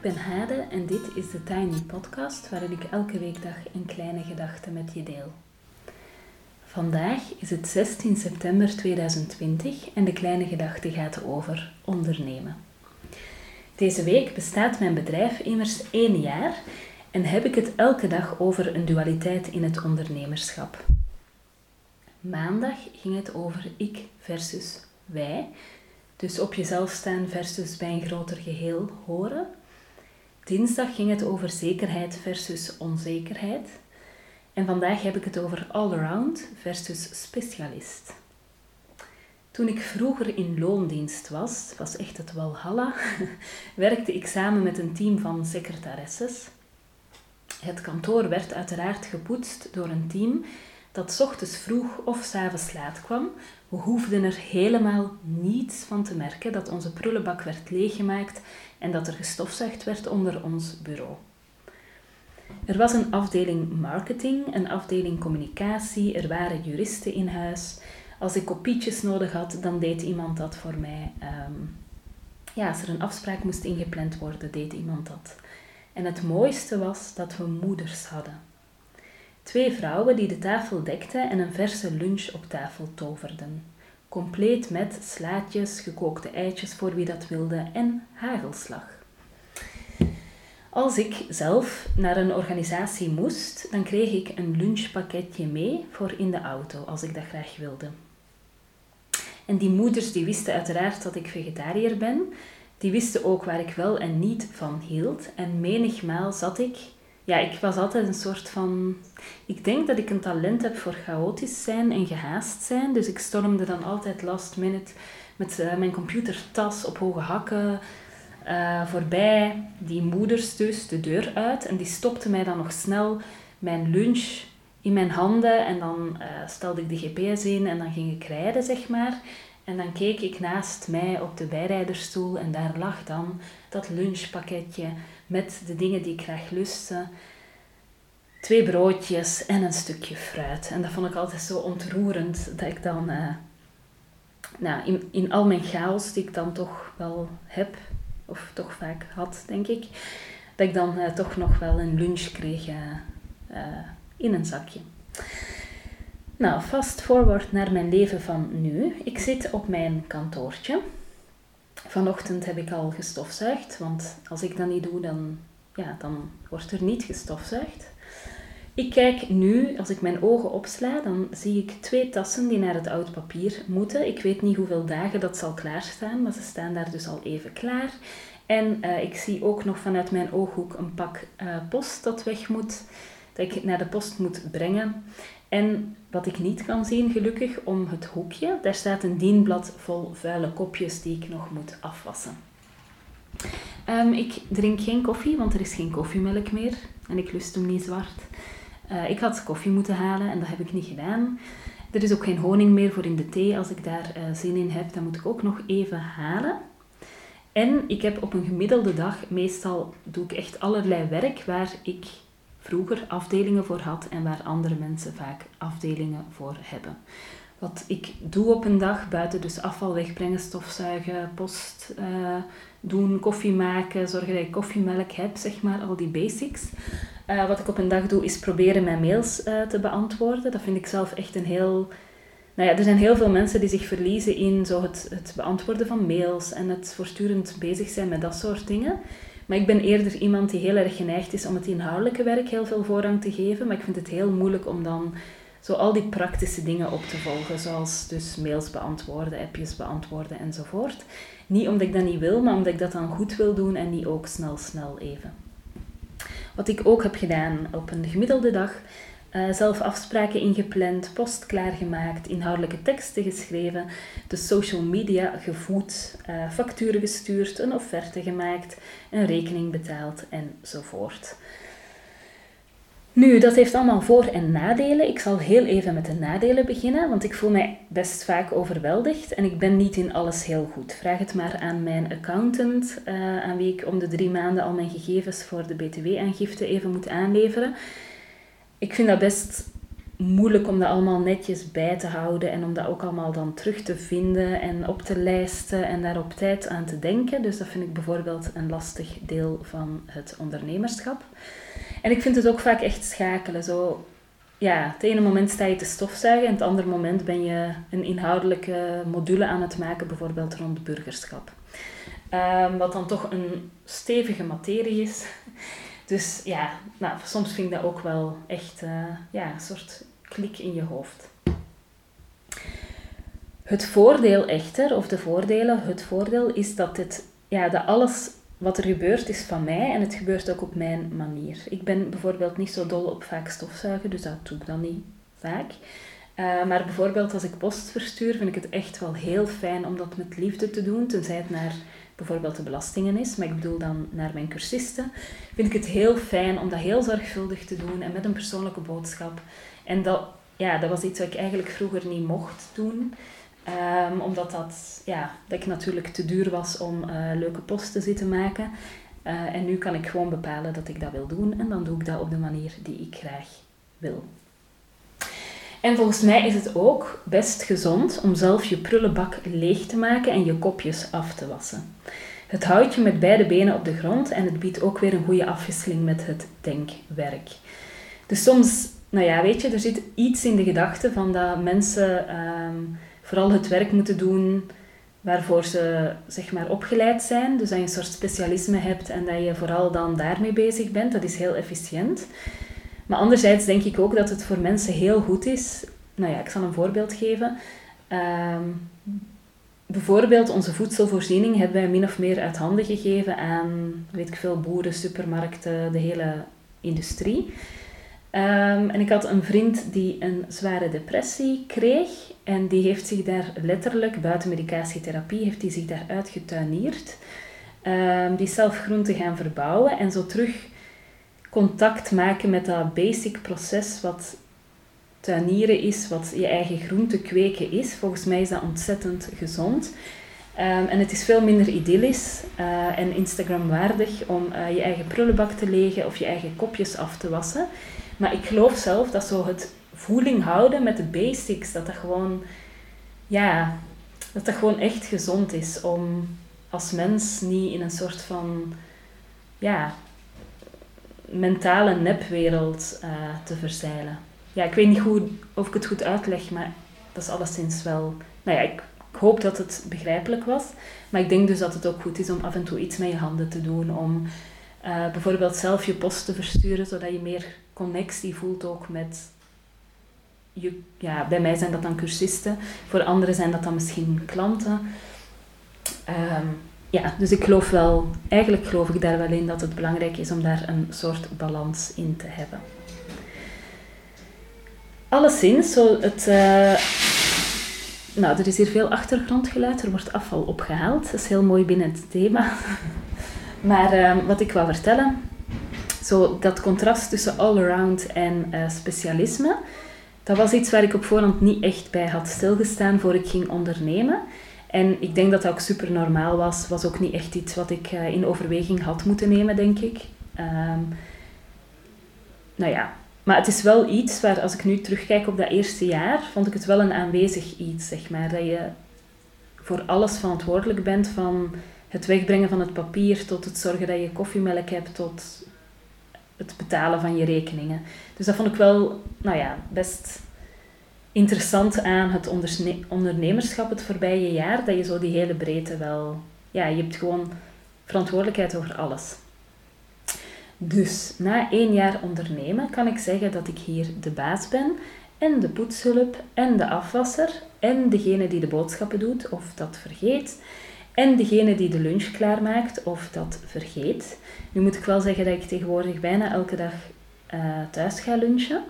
Ik ben Hade en dit is de Tiny Podcast waarin ik elke weekdag een kleine gedachte met je deel. Vandaag is het 16 september 2020 en de kleine gedachte gaat over ondernemen. Deze week bestaat mijn bedrijf immers één jaar en heb ik het elke dag over een dualiteit in het ondernemerschap. Maandag ging het over ik versus wij, dus op jezelf staan versus bij een groter geheel horen. Dinsdag ging het over zekerheid versus onzekerheid. En vandaag heb ik het over allround versus specialist. Toen ik vroeger in loondienst was, was echt het walhalla, werkte ik samen met een team van secretaresses. Het kantoor werd uiteraard gepoetst door een team dat ochtends vroeg of s avonds laat kwam. We hoefden er helemaal niets van te merken dat onze prullenbak werd leeggemaakt en dat er gestofzuigd werd onder ons bureau. Er was een afdeling marketing, een afdeling communicatie, er waren juristen in huis. Als ik kopietjes nodig had, dan deed iemand dat voor mij. Ehm, ja, als er een afspraak moest ingepland worden, deed iemand dat. En het mooiste was dat we moeders hadden. Twee vrouwen die de tafel dekten en een verse lunch op tafel toverden. Compleet met slaatjes, gekookte eitjes voor wie dat wilde en hagelslag. Als ik zelf naar een organisatie moest, dan kreeg ik een lunchpakketje mee voor in de auto, als ik dat graag wilde. En die moeders die wisten uiteraard dat ik vegetariër ben. Die wisten ook waar ik wel en niet van hield. En menigmaal zat ik ja, ik was altijd een soort van. Ik denk dat ik een talent heb voor chaotisch zijn en gehaast zijn. Dus ik stormde dan altijd last minute met uh, mijn computertas op hoge hakken uh, voorbij die moeders dus de deur uit. En die stopte mij dan nog snel mijn lunch in mijn handen. En dan uh, stelde ik de GPS in en dan ging ik rijden, zeg maar. En dan keek ik naast mij op de bijrijderstoel en daar lag dan dat lunchpakketje met de dingen die ik graag lustte. Twee broodjes en een stukje fruit. En dat vond ik altijd zo ontroerend dat ik dan, uh, nou, in, in al mijn chaos die ik dan toch wel heb, of toch vaak had, denk ik, dat ik dan uh, toch nog wel een lunch kreeg uh, in een zakje. Nou, fast forward naar mijn leven van nu. Ik zit op mijn kantoortje. Vanochtend heb ik al gestofzuigd, want als ik dat niet doe, dan, ja, dan wordt er niet gestofzuigd. Ik kijk nu, als ik mijn ogen opsla, dan zie ik twee tassen die naar het oud papier moeten. Ik weet niet hoeveel dagen dat zal klaarstaan, maar ze staan daar dus al even klaar. En uh, ik zie ook nog vanuit mijn ooghoek een pak uh, post dat weg moet, dat ik naar de post moet brengen. En wat ik niet kan zien, gelukkig, om het hoekje, daar staat een dienblad vol vuile kopjes die ik nog moet afwassen. Um, ik drink geen koffie, want er is geen koffiemelk meer en ik lust hem niet zwart. Uh, ik had koffie moeten halen en dat heb ik niet gedaan. Er is ook geen honing meer voor in de thee. Als ik daar uh, zin in heb, dan moet ik ook nog even halen. En ik heb op een gemiddelde dag, meestal doe ik echt allerlei werk waar ik vroeger afdelingen voor had en waar andere mensen vaak afdelingen voor hebben. Wat ik doe op een dag, buiten dus afval wegbrengen, stofzuigen, post uh, doen, koffie maken, zorgen dat ik koffiemelk heb, zeg maar, al die basics. Uh, wat ik op een dag doe, is proberen mijn mails uh, te beantwoorden. Dat vind ik zelf echt een heel... Nou ja, er zijn heel veel mensen die zich verliezen in zo het, het beantwoorden van mails en het voortdurend bezig zijn met dat soort dingen. Maar ik ben eerder iemand die heel erg geneigd is om het inhoudelijke werk heel veel voorrang te geven. Maar ik vind het heel moeilijk om dan zo al die praktische dingen op te volgen. Zoals dus mails beantwoorden, appjes beantwoorden enzovoort. Niet omdat ik dat niet wil, maar omdat ik dat dan goed wil doen en niet ook snel, snel even. Wat ik ook heb gedaan op een gemiddelde dag, uh, zelf afspraken ingepland, post klaargemaakt, inhoudelijke teksten geschreven, de social media gevoed, uh, facturen gestuurd, een offerte gemaakt, een rekening betaald enzovoort. Nu, dat heeft allemaal voor- en nadelen. Ik zal heel even met de nadelen beginnen, want ik voel mij best vaak overweldigd en ik ben niet in alles heel goed. Vraag het maar aan mijn accountant, uh, aan wie ik om de drie maanden al mijn gegevens voor de BTW-aangifte even moet aanleveren ik vind dat best moeilijk om dat allemaal netjes bij te houden en om dat ook allemaal dan terug te vinden en op te lijsten en daar op tijd aan te denken. Dus dat vind ik bijvoorbeeld een lastig deel van het ondernemerschap. En ik vind het ook vaak echt schakelen. Zo, ja, het ene moment sta je te stofzuigen en het andere moment ben je een inhoudelijke module aan het maken, bijvoorbeeld rond burgerschap. Um, wat dan toch een stevige materie is. Dus ja, nou, soms vind ik dat ook wel echt uh, ja, een soort klik in je hoofd. Het voordeel echter, of de voordelen, het voordeel is dat, het, ja, dat alles wat er gebeurt is van mij en het gebeurt ook op mijn manier. Ik ben bijvoorbeeld niet zo dol op vaak stofzuigen, dus dat doe ik dan niet vaak. Uh, maar bijvoorbeeld als ik post verstuur, vind ik het echt wel heel fijn om dat met liefde te doen, tenzij het naar bijvoorbeeld de belastingen is, maar ik bedoel dan naar mijn cursisten, vind ik het heel fijn om dat heel zorgvuldig te doen en met een persoonlijke boodschap. En dat, ja, dat was iets wat ik eigenlijk vroeger niet mocht doen. Um, omdat dat, ja, dat ik natuurlijk te duur was om uh, leuke posts te zitten maken. Uh, en nu kan ik gewoon bepalen dat ik dat wil doen. En dan doe ik dat op de manier die ik graag wil. En volgens mij is het ook best gezond om zelf je prullenbak leeg te maken en je kopjes af te wassen. Het houdt je met beide benen op de grond en het biedt ook weer een goede afwisseling met het denkwerk. Dus soms, nou ja, weet je, er zit iets in de gedachte van dat mensen um, vooral het werk moeten doen waarvoor ze zeg maar opgeleid zijn. Dus dat je een soort specialisme hebt en dat je vooral dan daarmee bezig bent. Dat is heel efficiënt. Maar anderzijds denk ik ook dat het voor mensen heel goed is. Nou ja, ik zal een voorbeeld geven. Um, bijvoorbeeld onze voedselvoorziening hebben wij min of meer uit handen gegeven aan, weet ik veel, boeren, supermarkten, de hele industrie. Um, en ik had een vriend die een zware depressie kreeg en die heeft zich daar letterlijk, buiten medicatietherapie, heeft hij zich daar uitgetuineerd. Um, die is zelf groenten gaan verbouwen en zo terug contact maken met dat basic proces wat tuinieren is, wat je eigen groente kweken is. Volgens mij is dat ontzettend gezond. Um, en het is veel minder idyllisch uh, en Instagram-waardig om uh, je eigen prullenbak te legen of je eigen kopjes af te wassen. Maar ik geloof zelf dat zo het voeling houden met de basics, dat dat gewoon, ja, dat dat gewoon echt gezond is om als mens niet in een soort van, ja, mentale nepwereld uh, te verzeilen. Ja, ik weet niet hoe, of ik het goed uitleg, maar dat is alleszins wel... Nou ja, ik, ik hoop dat het begrijpelijk was. Maar ik denk dus dat het ook goed is om af en toe iets met je handen te doen. Om uh, bijvoorbeeld zelf je post te versturen, zodat je meer connectie voelt ook met... Je, ja, bij mij zijn dat dan cursisten. Voor anderen zijn dat dan misschien klanten. Um, ja, dus ik geloof wel, eigenlijk geloof ik daar wel in dat het belangrijk is om daar een soort balans in te hebben. Alleszins, zo het, uh, nou, er is hier veel achtergrondgeluid, er wordt afval opgehaald. Dat is heel mooi binnen het thema. maar uh, wat ik wil vertellen, zo dat contrast tussen all-around en uh, specialisme, dat was iets waar ik op voorhand niet echt bij had stilgestaan voor ik ging ondernemen. En ik denk dat dat ook super normaal was. Was ook niet echt iets wat ik uh, in overweging had moeten nemen, denk ik. Um, nou ja, maar het is wel iets waar, als ik nu terugkijk op dat eerste jaar, vond ik het wel een aanwezig iets, zeg maar. Dat je voor alles verantwoordelijk bent, van het wegbrengen van het papier tot het zorgen dat je koffiemelk hebt, tot het betalen van je rekeningen. Dus dat vond ik wel, nou ja, best interessant aan het ondernemerschap het voorbije jaar, dat je zo die hele breedte wel... Ja, je hebt gewoon verantwoordelijkheid over alles. Dus na één jaar ondernemen kan ik zeggen dat ik hier de baas ben en de poetshulp en de afwasser en degene die de boodschappen doet of dat vergeet en degene die de lunch klaarmaakt of dat vergeet. Nu moet ik wel zeggen dat ik tegenwoordig bijna elke dag uh, thuis ga lunchen.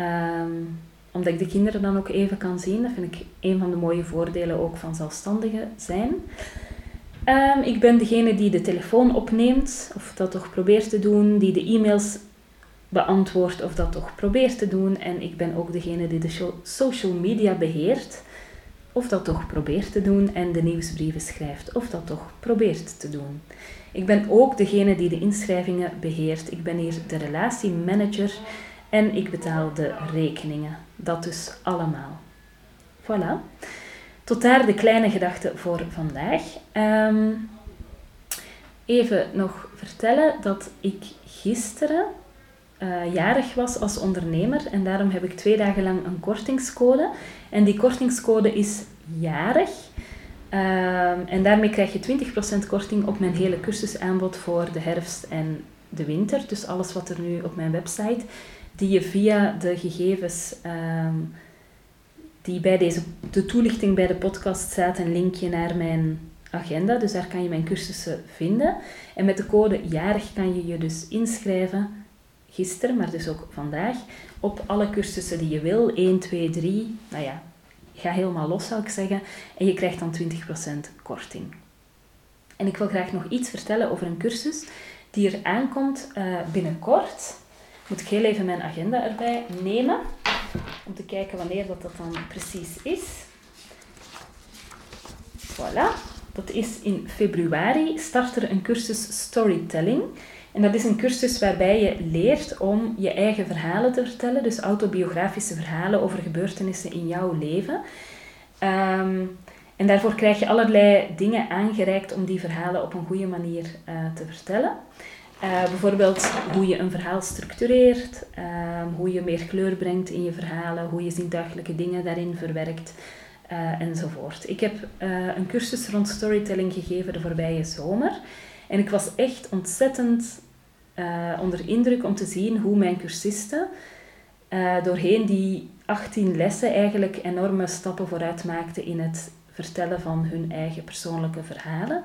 Um, omdat ik de kinderen dan ook even kan zien. Dat vind ik een van de mooie voordelen ook van zelfstandigen zijn. Um, ik ben degene die de telefoon opneemt, of dat toch probeert te doen, die de e-mails beantwoordt of dat toch probeert te doen. En ik ben ook degene die de social media beheert, of dat toch probeert te doen. En de nieuwsbrieven schrijft, of dat toch probeert te doen. Ik ben ook degene die de inschrijvingen beheert. Ik ben hier de relatiemanager En ik betaal de rekeningen. Dat dus allemaal. Voilà. Tot daar de kleine gedachten voor vandaag. Ehm, even nog vertellen dat ik gisteren uh, jarig was als ondernemer en daarom heb ik twee dagen lang een kortingscode. En die kortingscode is jarig. Ehm, en daarmee krijg je 20% korting op mijn hele cursusaanbod voor de herfst en de winter. Dus alles wat er nu op mijn website, die je via de gegevens ehm, die bij deze, de toelichting bij de podcast staat, een linkje naar mijn agenda. Dus daar kan je mijn cursussen vinden. En met de code jarig kan je je dus inschrijven, gisteren, maar dus ook vandaag, op alle cursussen die je wil. 1, 2, 3, nou ja, ga helemaal los zou ik zeggen. En je krijgt dan 20% korting. En ik wil graag nog iets vertellen over een cursus die er aankomt uh, binnenkort. Moet ik heel even mijn agenda erbij nemen om te kijken wanneer dat, dat dan precies is. Voilà. Dat is in februari start er een cursus Storytelling. En dat is een cursus waarbij je leert om je eigen verhalen te vertellen, dus autobiografische verhalen over gebeurtenissen in jouw leven. Ehm, en daarvoor krijg je allerlei dingen aangereikt om die verhalen op een goede manier uh, te vertellen. Uh, bijvoorbeeld hoe je een verhaal structureert, ehm, hoe je meer kleur brengt in je verhalen, hoe je zintuigelijke dingen daarin verwerkt uh, enzovoort. Ik heb uh, een cursus rond storytelling gegeven de voorbije zomer en ik was echt ontzettend onder indruk om te zien hoe mijn cursisten doorheen die 18 lessen eigenlijk enorme stappen vooruit maakten in het vertellen van hun eigen persoonlijke verhalen.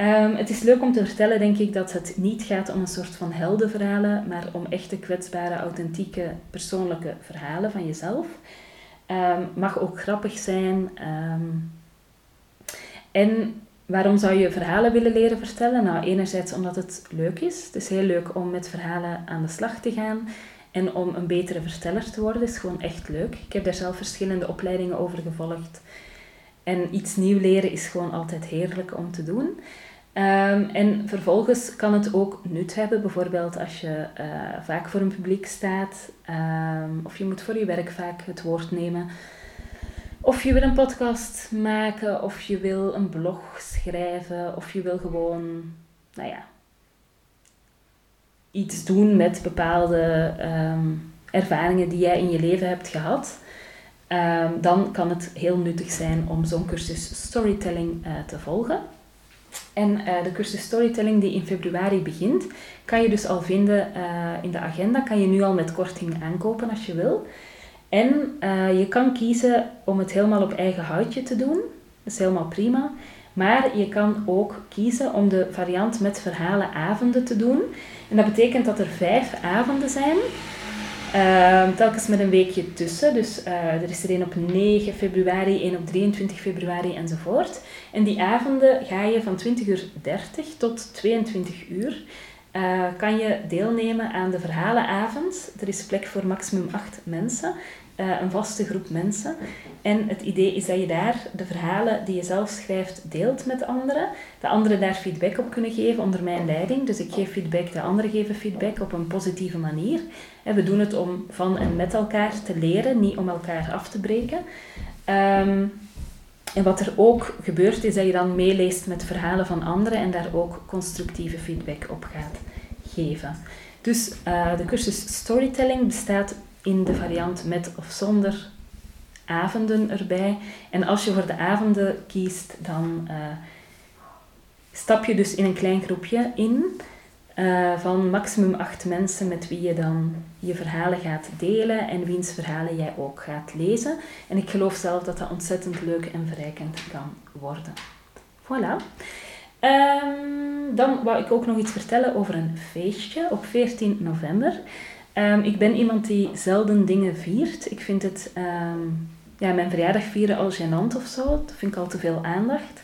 Um, het is leuk om te vertellen, denk ik, dat het niet gaat om een soort van heldenverhalen, maar om echte kwetsbare, authentieke, persoonlijke verhalen van jezelf. Um, mag ook grappig zijn. Um, en waarom zou je verhalen willen leren vertellen? Nou, enerzijds omdat het leuk is. Het is heel leuk om met verhalen aan de slag te gaan. En om een betere verteller te worden is gewoon echt leuk. Ik heb daar zelf verschillende opleidingen over gevolgd. En iets nieuw leren is gewoon altijd heerlijk om te doen. Um, en vervolgens kan het ook nut hebben, bijvoorbeeld als je uh, vaak voor een publiek staat, um, of je moet voor je werk vaak het woord nemen, of je wil een podcast maken, of je wil een blog schrijven, of je wil gewoon, nou ja, iets doen met bepaalde um, ervaringen die jij in je leven hebt gehad. dan kan het heel nuttig zijn om zo'n cursus storytelling uh, te volgen. En uh, de cursus Storytelling die in februari begint, kan je dus al vinden uh, in de agenda. Kan je nu al met korting aankopen als je wil. En uh, je kan kiezen om het helemaal op eigen houtje te doen. Dat is helemaal prima. Maar je kan ook kiezen om de variant met verhalenavonden te doen. En dat betekent dat er vijf avonden zijn uh, telkens met een weekje tussen. Dus uh, er is er een op 9 februari, een op 23 februari enzovoort. En die avonden ga je van 20.30 uur 30 tot 22 uur. Uh, kan je deelnemen aan de verhalenavond. Er is plek voor maximum 8 mensen. Uh, een vaste groep mensen. En het idee is dat je daar de verhalen die je zelf schrijft deelt met anderen. De anderen daar feedback op kunnen geven onder mijn leiding. Dus ik geef feedback, de anderen geven feedback op een positieve manier. En we doen het om van en met elkaar te leren, niet om elkaar af te breken. Um, en wat er ook gebeurt, is dat je dan meeleest met verhalen van anderen en daar ook constructieve feedback op gaat geven. Dus uh, de cursus Storytelling bestaat in de variant met of zonder avonden erbij. En als je voor de avonden kiest, dan uh, stap je dus in een klein groepje in uh, van maximum acht mensen met wie je dan je verhalen gaat delen en wiens verhalen jij ook gaat lezen. En ik geloof zelf dat dat ontzettend leuk en verrijkend kan worden. Voilà. Um, dan wou ik ook nog iets vertellen over een feestje op 14 november. Um, ik ben iemand die zelden dingen viert. Ik vind het, um, ja, mijn verjaardag vieren al gênant of zo. Dat vind ik al te veel aandacht.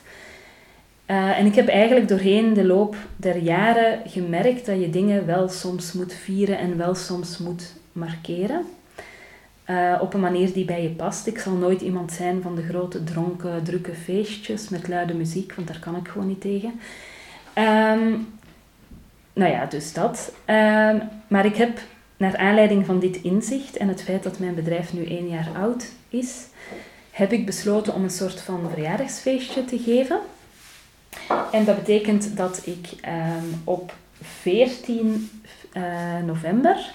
Uh, en ik heb eigenlijk doorheen de loop der jaren gemerkt dat je dingen wel soms moet vieren en wel soms moet markeren. Uh, op een manier die bij je past. Ik zal nooit iemand zijn van de grote dronken, drukke feestjes met luide muziek, want daar kan ik gewoon niet tegen. Um, nou ja, dus dat. Maar ik heb naar aanleiding van dit inzicht en het feit dat mijn bedrijf nu één jaar oud is, heb ik besloten om een soort van verjaardagsfeestje te geven. En dat betekent dat ik ehm, op 14 uh, november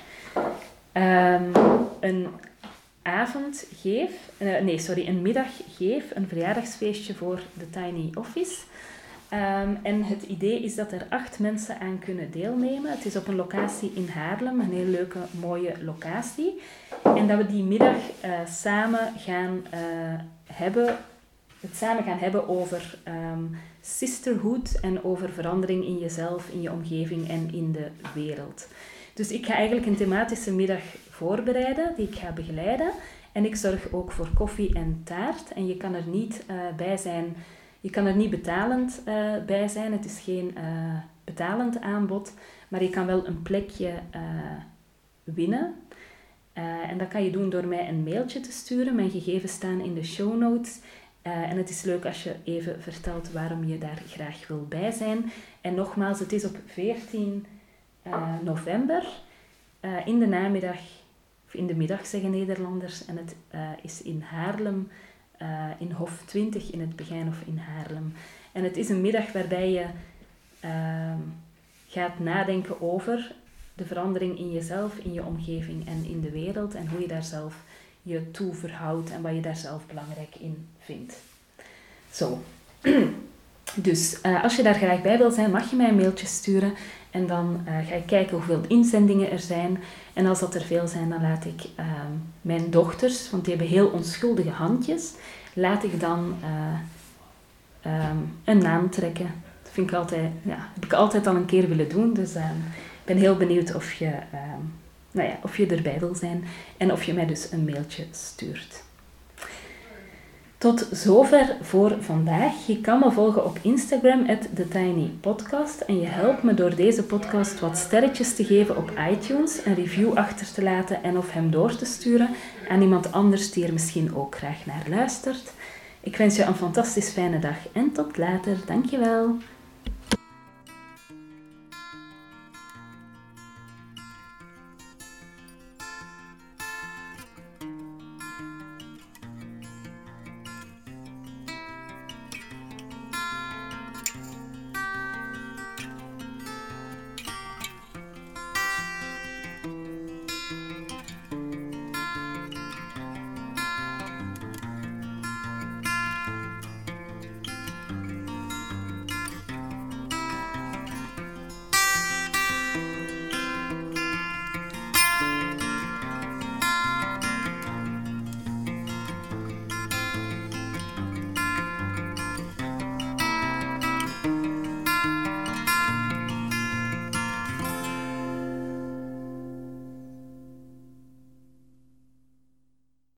um, een avond geef, uh, nee sorry, een middag geef, een verjaardagsfeestje voor de Tiny Office. Um, en het idee is dat er acht mensen aan kunnen deelnemen. Het is op een locatie in Haarlem, een heel leuke, mooie locatie. En dat we die middag uh, samen gaan uh, hebben, het samen gaan hebben over um, sisterhood en over verandering in jezelf, in je omgeving en in de wereld. Dus ik ga eigenlijk een thematische middag voorbereiden, die ik ga begeleiden. En ik zorg ook voor koffie en taart. En je kan er niet uh, bij zijn je kan er niet betalend uh, bij zijn, het is geen uh, betalend aanbod, maar je kan wel een plekje uh, winnen. en dat kan je doen door mij een mailtje te sturen. Mijn gegevens staan in de show notes. en het is leuk als je even vertelt waarom je daar graag wil bij zijn. En nogmaals, het is op 14 november in de namiddag, of in de middag zeggen Nederlanders, en het is in Haarlem uh, in Hof 20 in het Begijnhof in Haarlem. En het is een middag waarbij je uh, gaat nadenken over de verandering in jezelf, in je omgeving en in de wereld en hoe je daar zelf je toe verhoudt en wat je daar zelf belangrijk in vindt. Zo. Dus uh, als je daar graag bij wil zijn, mag je mij een mailtje sturen en dan uh, ga ik kijken hoeveel inzendingen er zijn. En als dat er veel zijn, dan laat ik uh, mijn dochters, want die hebben heel onschuldige handjes, laat ik dan uh, um, een naam trekken. Dat vind ik altijd, ja, heb ik altijd al een keer willen doen. Dus ehm, ik ben heel benieuwd of je, nou ja, of je erbij wil zijn en of je mij dus een mailtje stuurt. Tot zover voor vandaag. Je kan me volgen op Instagram, TheTinyPodcast. En je helpt me door deze podcast wat sterretjes te geven op iTunes, een review achter te laten en of hem door te sturen aan iemand anders die er misschien ook graag naar luistert. Ik wens je een fantastisch fijne dag en tot later. Dankjewel.